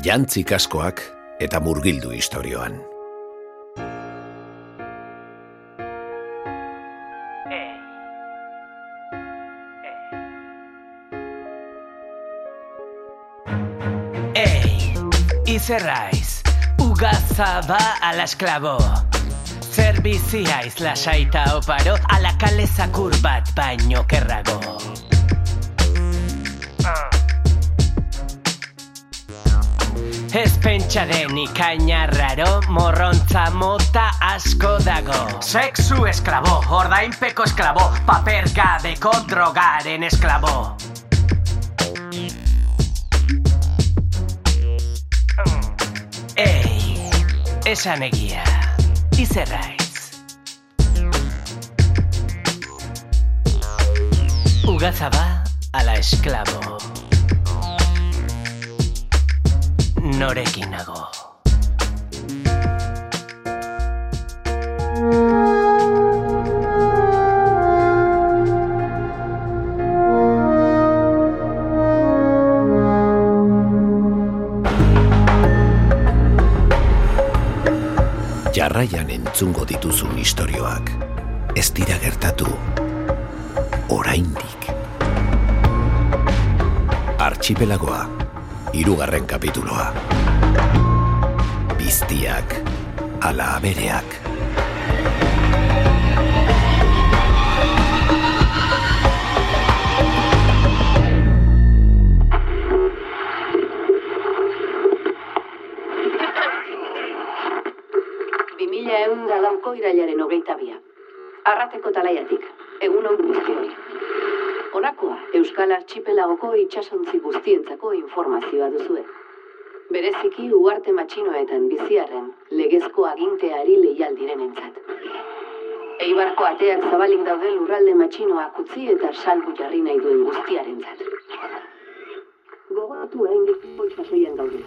jantzik askoak eta murgildu historioan. Ei, izerraiz, ugazaba ala esklabo. Zer biziaiz lasaita oparo, ala kale zakur bat baino kerrago. Ez pentsa den ikaina raro, morrontza mota asko dago. Sexu esklabo, ordainpeko esklabo, paper gabeko drogaren esklabo. Ei, esan egia, izerraiz. Ugazaba ala esklabo. Norekin nago. Jarraian entzungo dituzun istorioak ez dira gertatu oraindik. Archipelagoa, hirugarren kapituloa. Biztiak, ala abereak. Bi mila egun da lauko irailaren hogeita bia. Arrateko talaiatik, egun on guztioi. Honakoa, Euskal Archipelagoko itxasontzi guztientzako informazioa duzue. Bereziki uarte matxinoetan biziarren legezko aginteari leial direnentzat. Eibarko ateak zabalik daude lurralde matxinoak utzi eta salbu jarri nahi duen guztiarentzat. Gogoratu haindik poltsasoian gaude.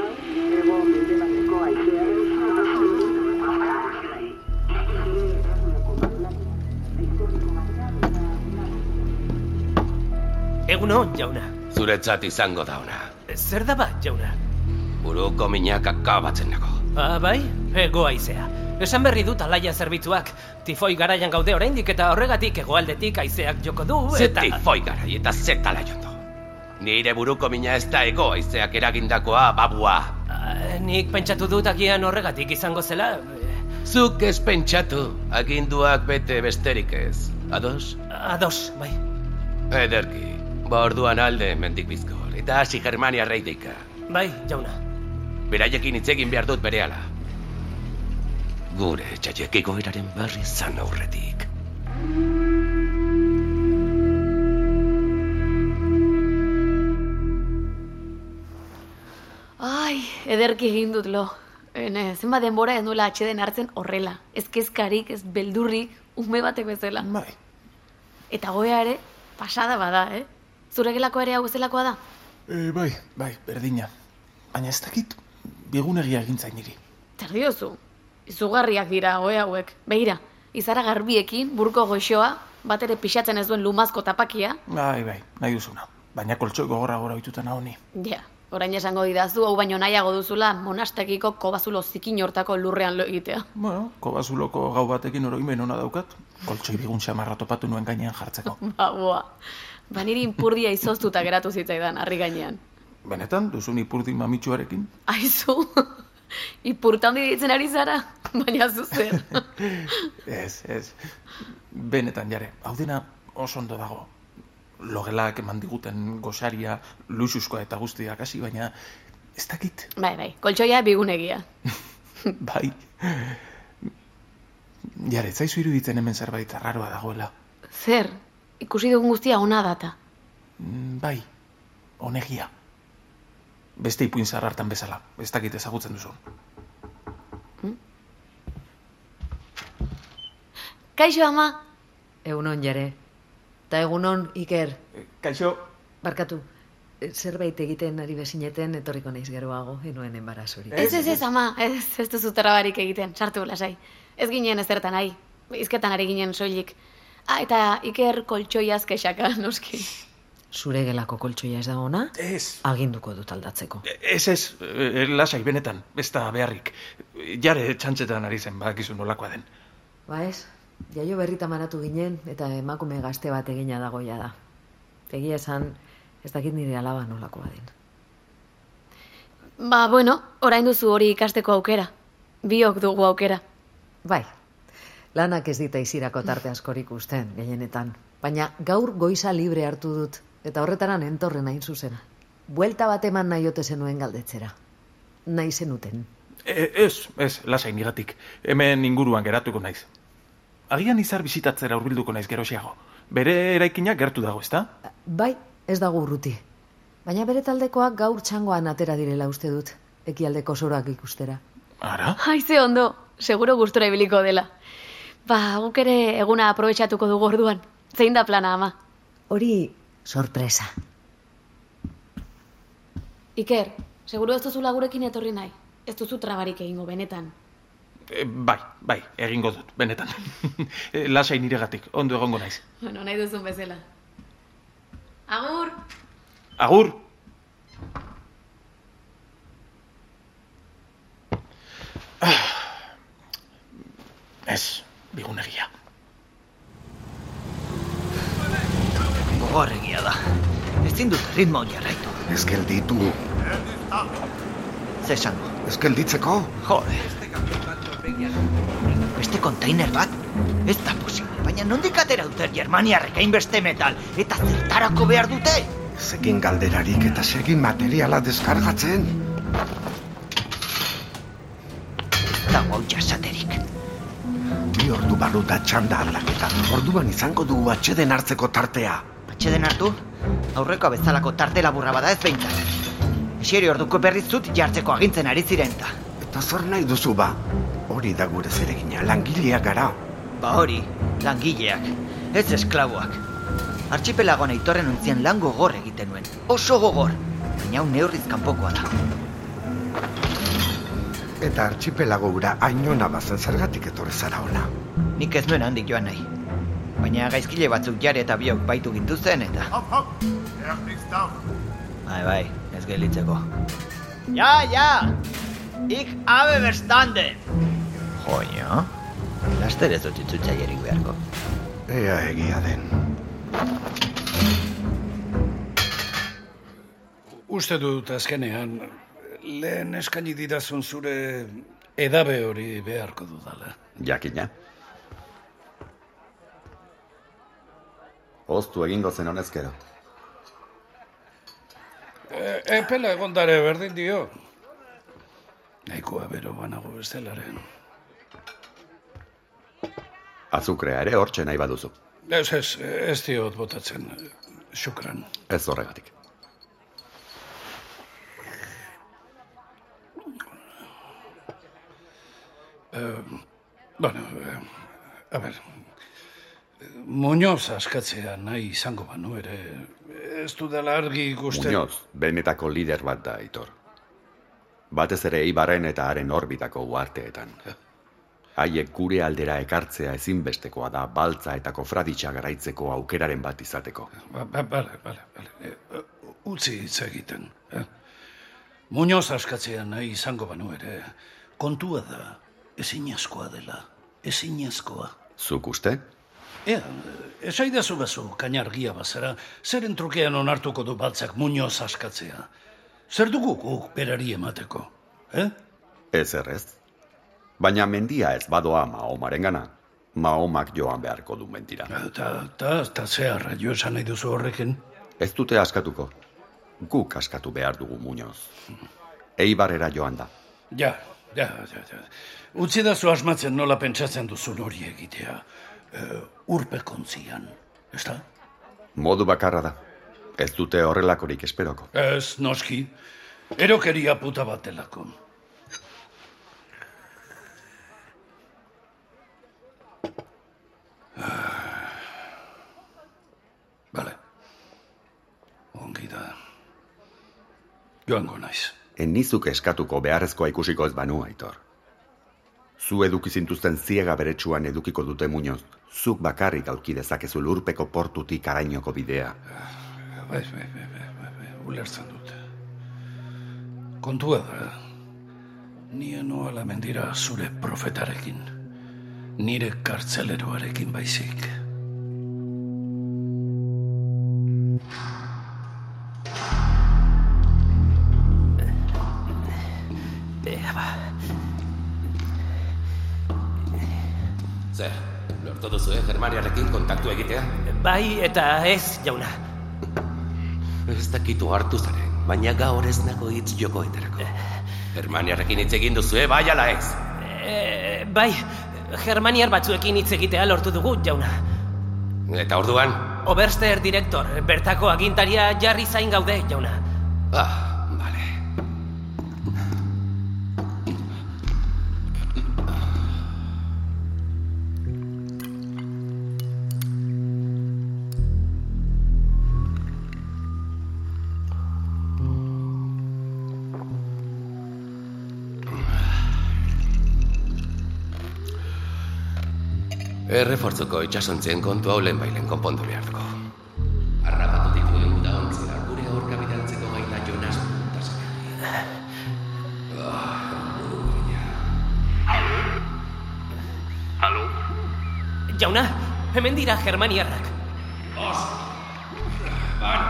Gaur, ego mendebaldeko aizearen Eguno, jauna. Zuretzat izango da ona. Zer da bat, jauna? Buruko minak akabatzen nago. Ah, bai? Ego aizea. Esan berri dut alaia zerbitzuak. Tifoi garaian gaude oraindik eta horregatik hegoaldetik haizeak joko du Ze eta... tifoi garai eta zetala jondo. Nire buruko mina ez da ego aizeak eragindakoa babua. Ah, nik pentsatu dut agian horregatik izango zela. Zuk ez pentsatu, aginduak bete besterik ez. Ados? Ados, bai. Ederki, ba orduan alde mendik bizkol, eta hasi Germania reidika. Bai, jauna. Beraiekin hitz egin behar dut berehala. Gure txaiekiko eraren berri zan aurretik. Ai, ederki egin dut lo. Ene, zenbat denbora ez nuela atxeden hartzen horrela. Ez kezkarik, ez beldurrik, ume batek bezala. Bai. Eta goea ere, pasada bada, eh? Zure gelako ere hau bezalakoa da? E, bai, bai, berdina. Baina ez dakit bigunegia egintzain niri. Zer diozu? Izugarriak dira goe hauek. Begira, izara garbiekin, burko goxoa, bat ere pixatzen ez duen lumazko tapakia. Bai, bai, nahi duzuna. Baina koltsoi gogorra gora oituta honi. Ja, orain esango didazu, hau baino nahiago duzula, monastekiko kobazulo zikin hortako lurrean lo egitea. Bueno, kobazuloko gau batekin oroimen ona daukat. Koltsoi bigun xamarra topatu nuen gainean jartzeko. Ba, boa. Ba niri inpurdia izoztuta geratu zitzaidan, harri gainean. Benetan, duzun ipurdi mamitsuarekin? Aizu, ipurta handi ditzen ari zara, baina zuzer. Ez, ez. Benetan, jare, hau dena oso ondo dago. Logelak eman diguten gosaria, luxuskoa eta guztiak hasi, baina ez dakit. bai, bai, koltsoia bigunegia. Bai. Jare, zaizu iruditzen hemen zerbait arraroa dagoela. Zer, ikusi dugun guztia ona data. Mm, Bai, onegia. Beste ipuin zahar hartan bezala, ez dakit ezagutzen duzu. Kaixo ama, Egunon jare. Ta egunon Iker, Kaixo, barkatu. eh, Zerbait egiten ari bezineten etorriko naiz geroago, enoen enbarazorik. ez ez ez ama, ez, ez duzu trabarik egiten, sartu lasai. Ez ginen ezertan nahi, izketan ari ginen soilik. Ah, eta Iker koltsoiaz kexaka, noski. Zure gelako koltsoia ez da ona, Ez, aginduko dut aldatzeko. ez ez, e, lasai benetan, ez da beharrik. Jare txantxetan ari zen, badakizu nolakoa den. Ba ez, jaio berrita manatu ginen eta emakume gazte bat egina dagoia da. Egia esan, ez dakit nire alaba nolakoa den. Ba, bueno, orain duzu hori ikasteko aukera. Biok dugu aukera. Bai, lanak ez dita izirako tarte askorik usten, gehienetan. Baina gaur goiza libre hartu dut, eta horretaran entorren hain zuzen. Buelta bat eman nahi ote zenuen galdetzera. Nahi zenuten. E, ez, ez, lasai nigatik. Hemen inguruan geratuko naiz. Agian izar bizitatzera hurbilduko naiz gerosiago. Bere eraikina gertu dago, ezta? Bai, ez dago urruti. Baina bere taldekoak gaur txangoan atera direla uste dut, ekialdeko soroak ikustera. Ara? Haize ondo, seguro gustora ibiliko dela. Ba, guk ere eguna aprobetxatuko dugu orduan. Zein da plana, ama? Hori sorpresa. Iker, seguro ez duzu lagurekin etorri nahi. Ez duzu trabarik egingo benetan. E, bai, bai, egingo dut, benetan. E, lasai niregatik, ondo egongo naiz. Bueno, nahi duzun bezala. Agur! Agur! Ah. Ez, bigunegia. Gogorregia da. Ezin dut ritmo jarraitu. Ez gelditu, Ze esango? ez gelditzeko. Jode. Beste konteiner bat? Ez da posible, baina nondik atera dute Germaniarrek hainbeste metal eta zertarako behar dute? Ez egin galderarik eta segin materiala deskargatzen. Barru da txanda aldaketa. Orduan izango dugu atxeden hartzeko tartea. Atxeden hartu? Aurreko bezalako tarte laburra bada ez behintzat. Esieri orduko berriz zut jartzeko agintzen ari ziren ta. Eta zer nahi duzu ba? Hori da gure zeregina, langileak gara. Ba hori, langileak, ez esklaboak. Archipelagoan aitorren untzien lan gogor egiten nuen. Oso gogor. Baina hau neurriz kanpokoa da. Eta archipelago ura ainona bazen zergatik etorri zara ona. Nik ez nuen handik joan nahi. Baina gaizkile batzuk jare eta biok baitu gintuzten eta... Bai, bai, ez gelitzeko. Ja, ja! Ik habe verstanden! Joño, laster ez dut itzultzailerik beharko. Ea egia den. Uste dut azkenean, lehen eskaini didazun zure edabe hori beharko dudala. Jakina. Oztu egingo zen honezkero. E, epela egondare berdin dio. Nahikoa bero banago bestelaren. Azukrea ere hortxe nahi baduzu. Ez, ez, ez diot botatzen. Xukran. Ez horregatik. Bueno, eh, a ver, Muñoz askatzea nahi izango banu ere, ez dudala argi ikusten. Muñoz, benetako lider bat da, Aitor. Batez ere Eibarren eta haren orbitako uarteetan. Haiek gure aldera ekartzea ezinbestekoa da baltza eta kofraditxa garaitzeko aukeraren bat izateko. Ba, ba, bale, bale, bale. E, utzi hitz egiten. Eh? Muñoz askatzea nahi izango banu ere, kontua da, ezinezkoa dela, ezinezkoa. Zuk uste? Ea, esaidazu bazu, kainargia bazara, zeren trukean onartuko du baltzak Muñoz askatzea. Zer dugu guk berari emateko, eh? Ez errez. Baina mendia ez badoa Mahomaren gana. Mahomak joan beharko du mentira. Eta, eta, eta zeharra jo esan nahi duzu horrekin? Ez dute askatuko. Guk askatu behar dugu Muñoz. Eibarrera joan da. Ja, ja, ja, ja. Utzi da zu asmatzen nola pentsatzen duzun hori egitea. Uh, urpekontzian, ez da? Modu bakarra da. Ez dute horrelakorik esperoko. Ez, noski. Erokeria puta bat delako. Bale. Ongi da. Joango naiz. Enizuk eskatuko beharrezkoa ikusiko ez banu, Aitor. Zu eduki zintuzten ziega beretsuan edukiko dute muñoz. Zuk bakarrik aurki dezakezu lurpeko portutik arainoko bidea. bai, bai, bai, bai, bai, bai, ulertzen dute. Kontua da, nien noala mendira zure profetarekin, nire kartzeleroarekin baizik. Lortu duzu, eh, Germaniarekin kontaktu egitea? Bai eta ez, jauna. Ez dakitu hartu zaren, baina gaur ez nago hitz jokoetarako. Germaniarekin hitz egin duzu, eh, bai ala ez? E, bai, germaniar batzuekin hitz egitea lortu dugu, jauna. Eta orduan? Oberster direktor, bertako agintaria jarri zain gaude, jauna. Ah, Errefortzuko itxasontzien kontu hau lehen bailen konpondu behar dugu. Arrapatu dituen da ontzera gure aurka bidaltzeko gaila Jonas Halo? Jauna, hemen dira germaniarrak. Os! Ban!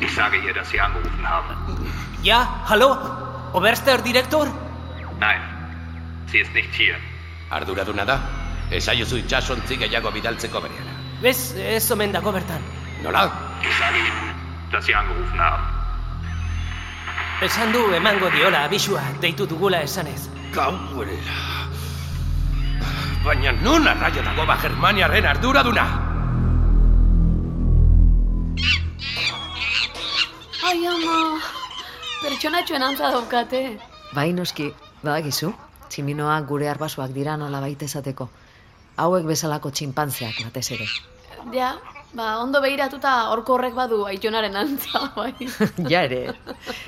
Ich sage ihr, dass Sie angerufen haben. Ja, hallo? Oberster direktor? Nein, sie ist nicht hier. Arduraduna da? Esaiozu itxasontzi gehiago bidaltzeko bereana. Bez, ez omen dago bertan. Nola? Ich sage Ihnen, dass Sie angerufen haben. Esan du emango diola abisua deitu dugula esanez. Gauerera. Baina nun arraio dago ba Germaniaren arduraduna? Ai, ama, pertsonatxoen antza daukate. Bai, noski, badakizu, tximinoak gure arbasoak dira nola baita esateko. Hauek bezalako txinpantzeak batez ere. Ja, ba, ondo behiratuta horko horrek badu aitonaren antza, bai. ja ere,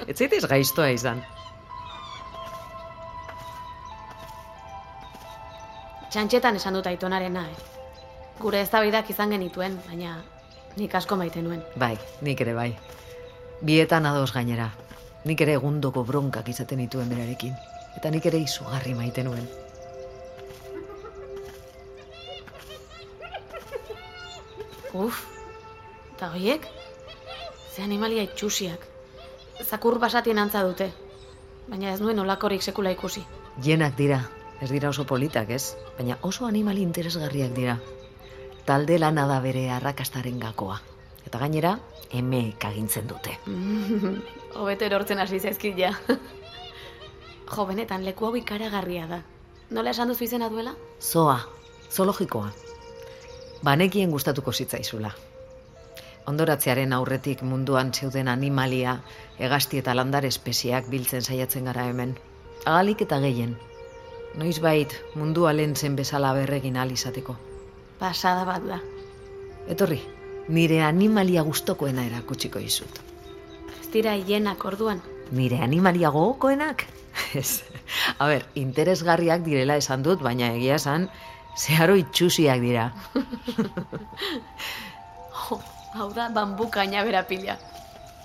ez zaitez gaiztoa izan. Txantxetan esan dut aitonarena, eh? Gure eztabaidak izan genituen, baina nik asko maite nuen. Bai, nik ere bai. Bietan ados gainera. Nik ere egundoko bronkak izaten dituen berarekin. Eta nik ere izugarri maite nuen. Uf, eta horiek? Ze animalia itxusiak. Zakur basatien antza dute. Baina ez nuen olakorik sekula ikusi. Jenak dira, ez dira oso politak, ez? Baina oso animali interesgarriak dira. Talde lana da bere arrakastaren gakoa. Eta gainera, emeek agintzen dute. Hobeto erortzen hasi zaizkit ja. Jo, benetan, leku hau ikaragarria da. Nola esan duzu izena duela? Zoa, zoologikoa. Banekien gustatuko zitzaizula. Ondoratzearen aurretik munduan zeuden animalia, hegazti eta landar espeziak biltzen saiatzen gara hemen. Agalik eta gehien. Noiz bait mundua zen bezala berregin ahal izateko. Pasada bat da. Etorri, nire animalia gustokoena erakutsiko izut. Ez dira hienak orduan. Nire animalia gogokoenak? Ez. A ber, interesgarriak direla esan dut, baina egia esan, zeharo itxusiak dira. Jo, hau da bambukaina bera pila.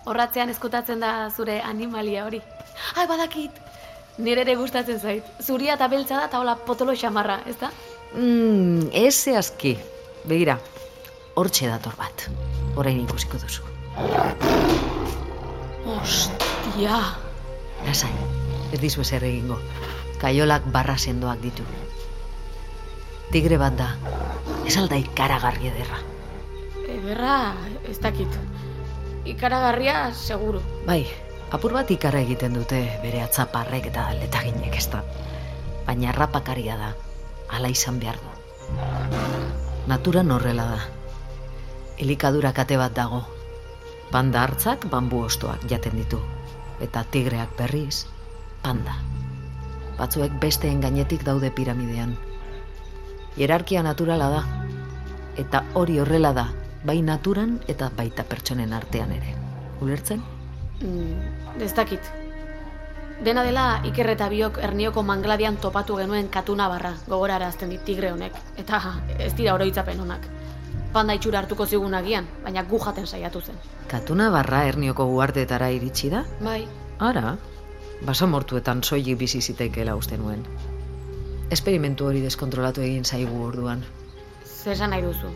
Horratzean eskutatzen da zure animalia hori. Ai, badakit! Nire ere gustatzen zait. Zuria eta beltza da eta hola potolo xamarra, ez da? Mm, ez zehazki. Begira, hortxe dator bat. Orain ikusiko duzu. Ostia! Lasai, ez dizu ezer egingo. Kaiolak barra sendoak ditu. Tigre bat da. Ez alda ikaragarri ederra. Ederra, ez dakit. Ikaragarria, seguru. Bai, apur bat ikara egiten dute bere atzaparrek eta letaginek ez da. Baina rapakaria da, ala izan behar du. Naturan horrela da. Elikadura kate bat dago. Panda hartzak bambu ostoak jaten ditu. Eta tigreak berriz, panda. Batzuek besteen gainetik daude piramidean. Hierarkia naturala da. Eta hori horrela da, bai naturan eta baita pertsonen artean ere. Ulertzen? Mm, ez dakit. Dena dela Iker eta biok ernioko mangladian topatu genuen katuna barra, gogorarazten dit tigre honek. Eta ez dira oroitzapen honak. Panda itxura hartuko zigun agian, baina gu jaten saiatu zen. Katuna barra ernioko guartetara iritsi da? Bai, Ara, baso mortuetan soilik bizi zitekeela uste nuen. Esperimentu hori deskontrolatu egin zaigu orduan. zer esan nahi duzu?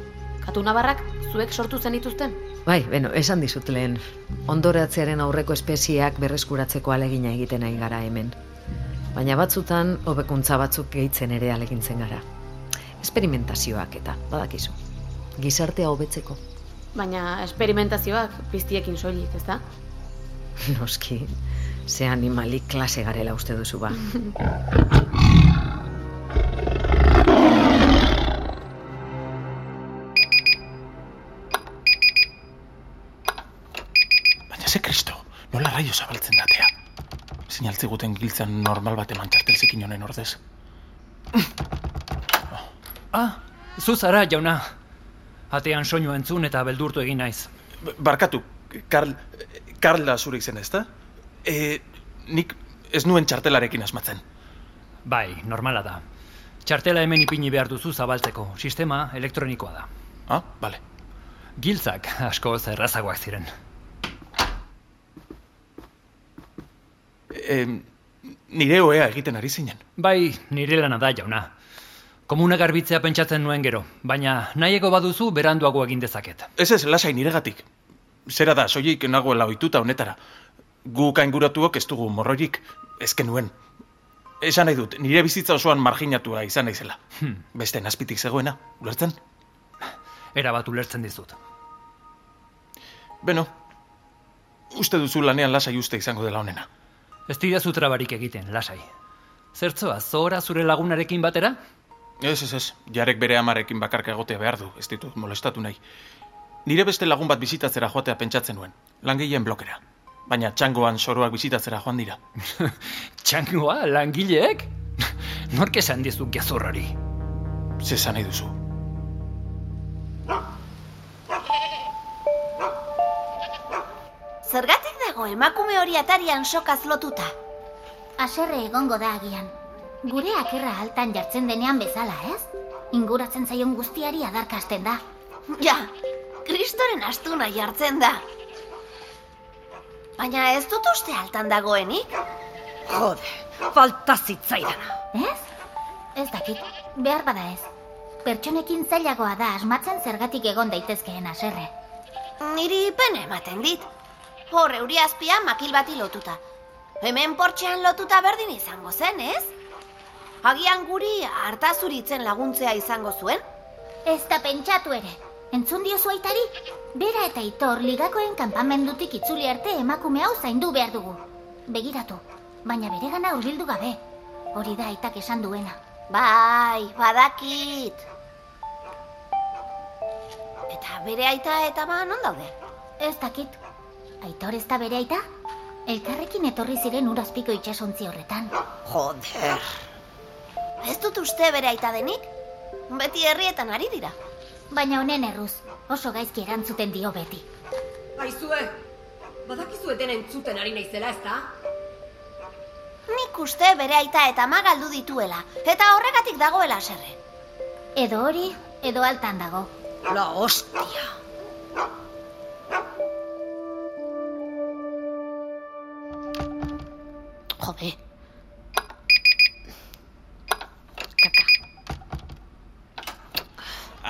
Katuna barrak zuek sortu zen dituzten? Bai, beno, esan dizut lehen. Ondoratzearen aurreko espezieak berreskuratzeko alegina egiten ari gara hemen. Baina batzutan, hobekuntza batzuk gehitzen ere alegintzen gara. Esperimentazioak eta, badakizu. Gizartea hobetzeko. Baina esperimentazioak piztiekin soilik, ez da? Noski, ze animalik klase garela uste duzu ba. Baina ze kristo, nola raio zabaltzen datea. Sinaltziguten giltzan normal bat eman txartelzekin honen ordez. Ah, zu zara, jauna. Atean soinu entzun eta beldurtu egin naiz. B- Barkatu, Karl, Karl da zure izen ez da? E, nik ez nuen txartelarekin asmatzen. Bai, normala da. Txartela hemen ipini behar duzu zabaltzeko. Sistema elektronikoa da. Ah, bale. Giltzak asko errazagoak ziren. E, nire oea egiten ari zinen. Bai, nire lana da, jauna. Komuna garbitzea pentsatzen nuen gero, baina nahiego baduzu beranduago egin dezaket. Ez ez, lasai niregatik. Zera da, soilik nagoela ohituta honetara. Gu kainguratuok ez dugu morrorik, ezken nuen. Esan nahi dut, nire bizitza osoan marginatua izan naizela. Hmm. Beste nazpitik zegoena, ulertzen? Era bat ulertzen dizut. Beno, uste duzu lanean lasai uste izango dela honena. Ez dira trabarik egiten, lasai. Zertzoa, zora zure lagunarekin batera? Ez, ez, ez, jarek bere amarekin bakarka egotea behar du, ez ditut molestatu nahi. Nire beste lagun bat bizitatzera joatea pentsatzen nuen, langileen blokera. Baina txangoan soroak bizitatzera joan dira. Txangoa, langileek? Nork esan dizuk gezurrari? Zezan nahi duzu. Zergatik dago emakume hori atarian sokaz lotuta? Aserre egongo da agian. Gure akerra altan jartzen denean bezala, ez? Inguratzen zaion guztiari adarkasten da. Ja, kristoren astuna jartzen da. Baina ez dut uste altan dagoenik? Jode, falta zitzaidana. Ez? Ez dakit, behar bada ez. Pertsonekin zailagoa da asmatzen zergatik egon daitezkeen aserre. Niri pene ematen dit. Hor euri azpia makil bati lotuta. Hemen portxean lotuta berdin izango zen, ez? Agian guri hartazuritzen laguntzea izango zuen? Ez da pentsatu ere. Entzun diozu aitari? Bera eta itor ligakoen kanpamendutik itzuli arte emakume hau zaindu behar dugu. Begiratu, baina bere gana hurbildu gabe. Hori da aitak esan duena. Bai, badakit. Eta bere aita eta ba non daude? Ez dakit. Aitor ez da bere aita? Elkarrekin etorri ziren urazpiko itsasontzi horretan. Joder. Ez dut uste bere aita denik? Beti herrietan ari dira. Baina honen erruz, oso gaizki erantzuten dio beti. Aizue, badakizue dena entzuten ari naizela, ez da? Nik uste bere aita eta ama galdu dituela, eta horregatik dagoela serre. Edo hori, edo altan dago. La hostia. Jode.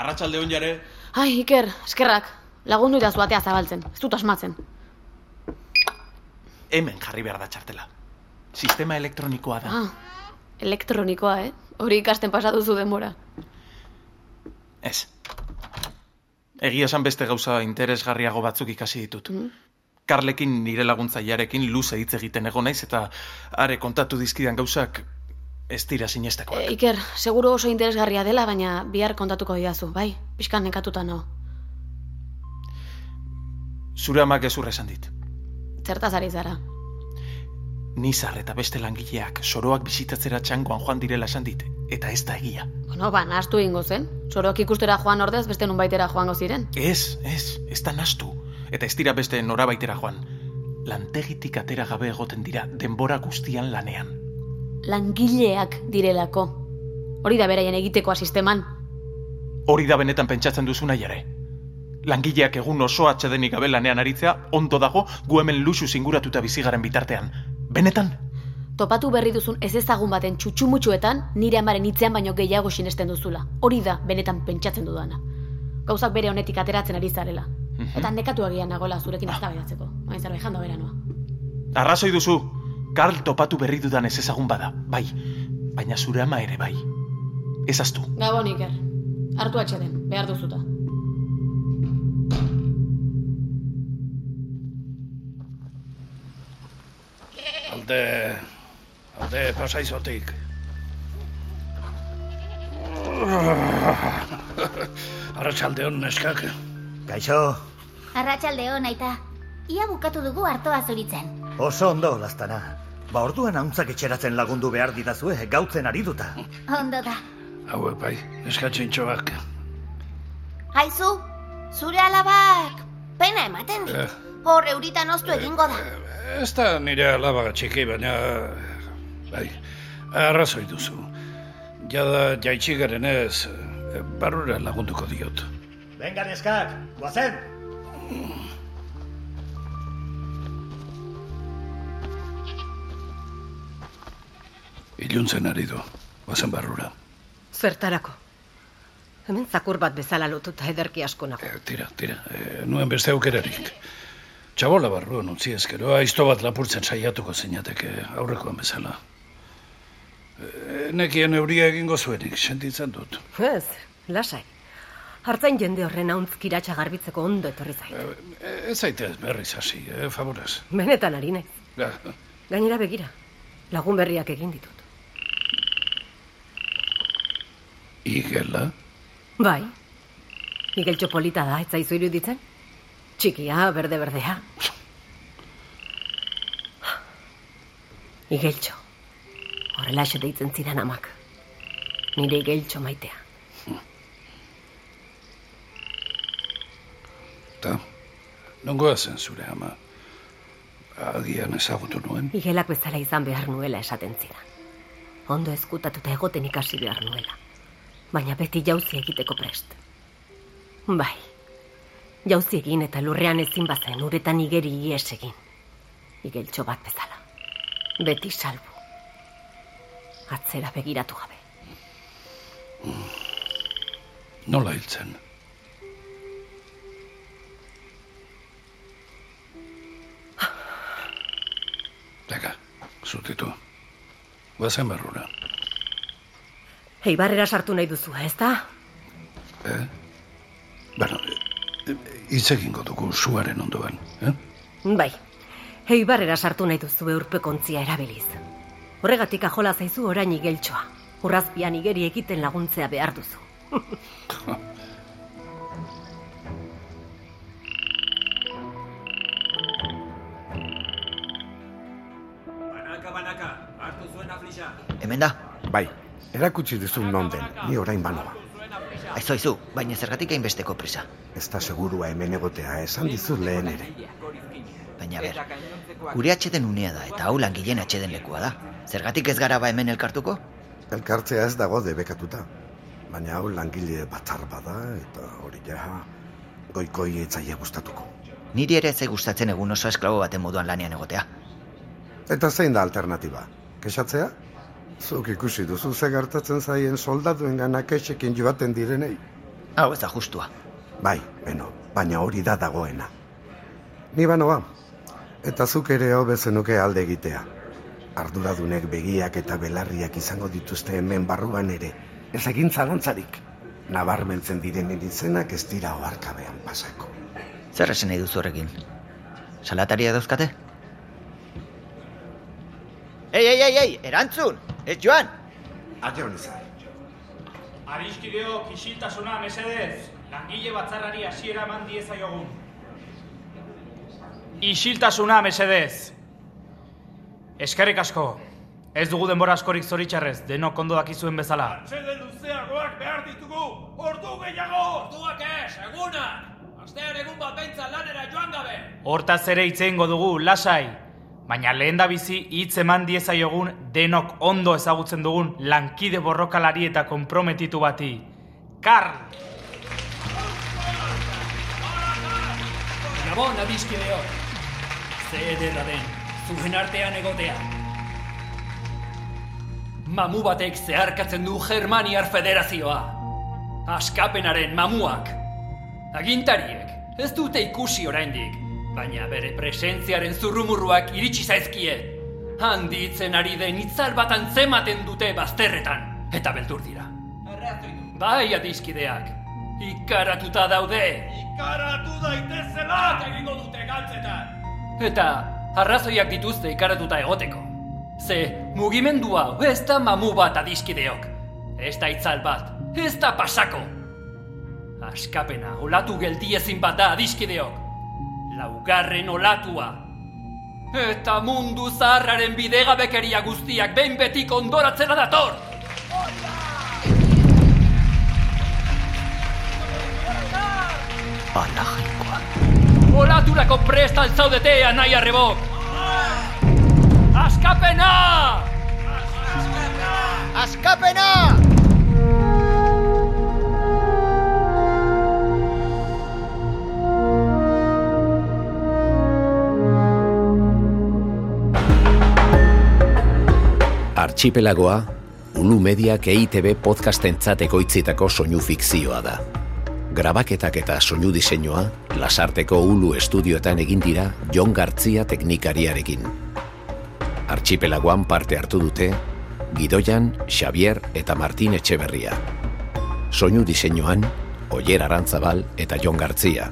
Arratsalde on jare. Ai, Iker, eskerrak. Lagundu idazu atea zabaltzen. Ez dut asmatzen. Hemen jarri behar da txartela. Sistema elektronikoa da. Ah, elektronikoa, eh? Hori ikasten pasatuzu denbora. Ez. Egia esan beste gauza interesgarriago batzuk ikasi ditut. Mm. Karlekin nire laguntzailearekin luze hitz egiten egon naiz eta are kontatu dizkidan gauzak ez dira sinesteko. E, Iker, seguru oso interesgarria dela, baina bihar kontatuko didazu, bai? Piskan nekatuta nao. Zure amak gezurra esan dit. Zertaz ari zara. Nizar eta beste langileak soroak bisitatzera txangoan joan direla esan dit, eta ez da egia. Bueno, ba, nastu ingo zen. Sorok ikustera joan ordez, beste nun baitera joango ziren. Ez, ez, ez da nastu. Eta ez dira beste norabaitera joan. lantegitik atera gabe egoten dira denbora guztian lanean. Langileak direlako. Hori da beraien egitekoa sisteman. Hori da benetan pentsatzen duzu nahi ere. Langileak egun oso atxedenik gabe lanean aritzea, ondo dago gu hemen luxu zinguratuta bizigaren bitartean. Benetan? Topatu berri duzun ez ezagun baten txutxumutxuetan nire amaren hitzean baino gehiago sinesten duzula. Hori da benetan pentsatzen dudana. Gauzak bere honetik ateratzen ari zarela. Eta nekatu agian nagola zurekin ez tabaidatzeko. Baina zerbait jando bera noa. Arrazoi duzu, Karl topatu berri dudan ez ezagun bada, bai. Baina zure ama ere bai. Ez aztu. Gabon Iker. Hartu atxeden, behar duzuta. Alde... Alde pasaizotik. Arratxalde hon neskak. Gaixo, Arratxalde hon, aita. Ia bukatu dugu hartoa zuritzen. oso ondo, lastana. Ba orduan hauntzak etxeratzen lagundu behar didazue, gautzen ari duta. Ondo da. Hau bai, eskatxintxoak. Aizu, zure alabak pena ematen dit. Eh. Hor euritan oztu egingo da. Ez da nire alabaga txiki, baina... Bai, arrazoi duzu. Jada jaitsi garen ez, barrura lagunduko diot. Venga, neskak, guazen! Iluntzen ari du, bazen barrura. Zertarako. Hemen zakur bat bezala lotuta ederki asko nago. Tira, tira, e, nuen beste aukerarik. Txabola barruan utzi ezkero, aizto bat lapurtzen saiatuko zeinateke aurrekoan bezala. E, nekien euria egingo zuenik, sentitzen dut. Ez, lasai. Hartzain jende horren hauntzkiratxa garbitzeko ondo etorri zait. E, ez zaitez berriz hasi, eh, favorez. Benetan ari naiz. Ja, Gainera begira, lagun berriak egin ditut. Igela, Bai. Igeltxo polita da, ez zaizu iruditzen? Txikia, berde-berdea. Igeltxo. Horrela deitzen zidan amak. Nire igeltxo maitea. eta nongoa zen zure ama. Agian ezagutu nuen. Igelak bezala izan behar nuela esaten zidan. Ondo ezkutatuta egoten ikasi behar nuela. Baina beti jauzi egiteko prest. Bai, jauzi egin eta lurrean ezin bazen uretan igeri ies egin. Igeltxo bat bezala. Beti salbu. Atzera begiratu gabe. Nola hiltzen? Daga, zutitu. Bazen barrura. Eibarrera sartu nahi duzu, ez da? Eh? Bueno, eh, hitz egingo dugu suaren ondoan, eh? Bai, eibarrera sartu nahi duzu eurpekontzia erabiliz. Horregatik ajola zaizu orain igeltxoa. Urrazpian igeri egiten laguntzea behar duzu. erakutsi duzu non den, ni orain banoa. Aizu, aizu, baina zergatik hainbesteko prisa. Ez da segurua hemen egotea, esan dizut lehen ere. Baina ber, gure atxeden unea da, eta hau langileen atxeden lekua da. Zergatik ez gara ba hemen elkartuko? Elkartzea ez dago debekatuta. Baina hau langile batzar bada, eta hori ja goikoi etzaia gustatuko. Niri ere ez gustatzen egun oso esklabo baten moduan lanean egotea. Eta zein da alternatiba? Kexatzea? Zuk ikusi duzu ze gertatzen zaien soldaduen gana kexekin joaten direnei? Hau ez da justua. Bai, beno, baina hori da dagoena. Ni banoa, eta zuk ere hobe zenuke alde egitea. Arduradunek begiak eta belarriak izango dituzte hemen barruan ere. Ez egin zalantzarik. Nabarmentzen direnen izenak ez dira oarkabean pasako. Zer esan nahi duzu horrekin? Salataria dauzkate? Ei, ei, ei, ei, erantzun! Ez joan! Adion izan. Ariskideok isiltasuna mesedez, langile batzarrari hasiera eman diezaiogun. Isiltasuna mesedez. Eskerrik asko. Ez dugu denbora askorik zoritxarrez, denok ondo dakizuen bezala. Atxede luzeagoak behar ditugu, ordu gehiago! Orduak ez, egunak! Astean egun bat beintza lanera joan gabe! Hortaz ere itzeingo dugu, lasai. Baina lehen da bizi hitz eman diezaiogun denok ondo ezagutzen dugun lankide borrokalari eta konprometitu bati. Karl! Gabon, adiskideo! Ze ederra den, zuen artean egotea. Mamu batek zeharkatzen du Germaniar Federazioa. Askapenaren mamuak. Agintariek, ez dute ikusi oraindik, baina bere presentziaren zurrumurruak iritsi zaizkie. Handitzen ari den itzal bat antzematen dute bazterretan, eta beldur dira. Bai, adiskideak, ikaratuta daude. Ikaratu daitezela! Egingo dute galtzetan! Eta arrazoiak dituzte ikaratuta egoteko. Ze mugimendu hau ez da mamu bat adiskideok. Ez da itzal bat, ez da pasako. Askapena olatu geldiezin bat da adiskideok. Laugarren olatua. Eta mundu zaharraren bidegabekeria guztiak behin betik ondoratzera dator. Ala jainkoa. Olaturako prest altzaudete anai arrebok. Askapena! Askapena! Archipelagoa, Ulu Mediak EITB podcastentzat ekoitzitako soinu fikzioa da. Grabaketak eta soinu diseinua, lasarteko Ulu estudioetan egin dira Jon Gartzia teknikariarekin. Archipelagoan parte hartu dute, Gidoian, Xavier eta Martin Etxeberria. Soinu diseinuan, Oier Arantzabal eta Jon Gartzia.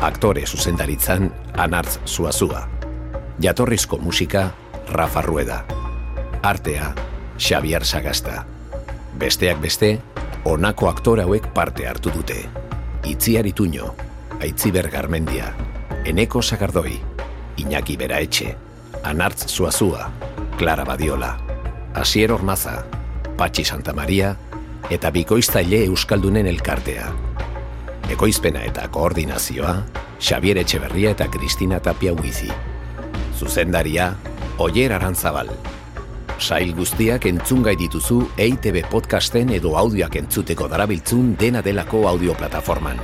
Aktore zuzendaritzan, Anartz Zuazua. Jatorrizko musika, Rafa Rueda. Artea, Xavier Sagasta. Besteak beste, honako aktore hauek parte hartu dute. Itziar Ituño, Aitziber Garmendia, Eneko Sagardoi, Iñaki Beraetxe, Anartz Zuazua, Clara Badiola, Asier Ormaza, Patxi Santa Maria eta Bikoiztaile Euskaldunen elkartea. Ekoizpena eta koordinazioa, Xavier Etxeberria eta Kristina Tapia Huizi. Zuzendaria, Oier Arantzabal. Sail guztiak entzungai dituzu EITB podcasten edo audioak entzuteko darabiltzun dena delako audioplataforman.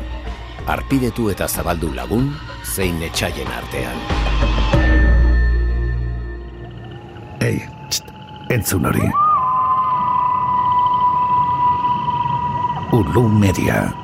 Arpidetu eta zabaldu lagun, zein etxaien artean. Ei, txt, entzun hori. Ulu Media.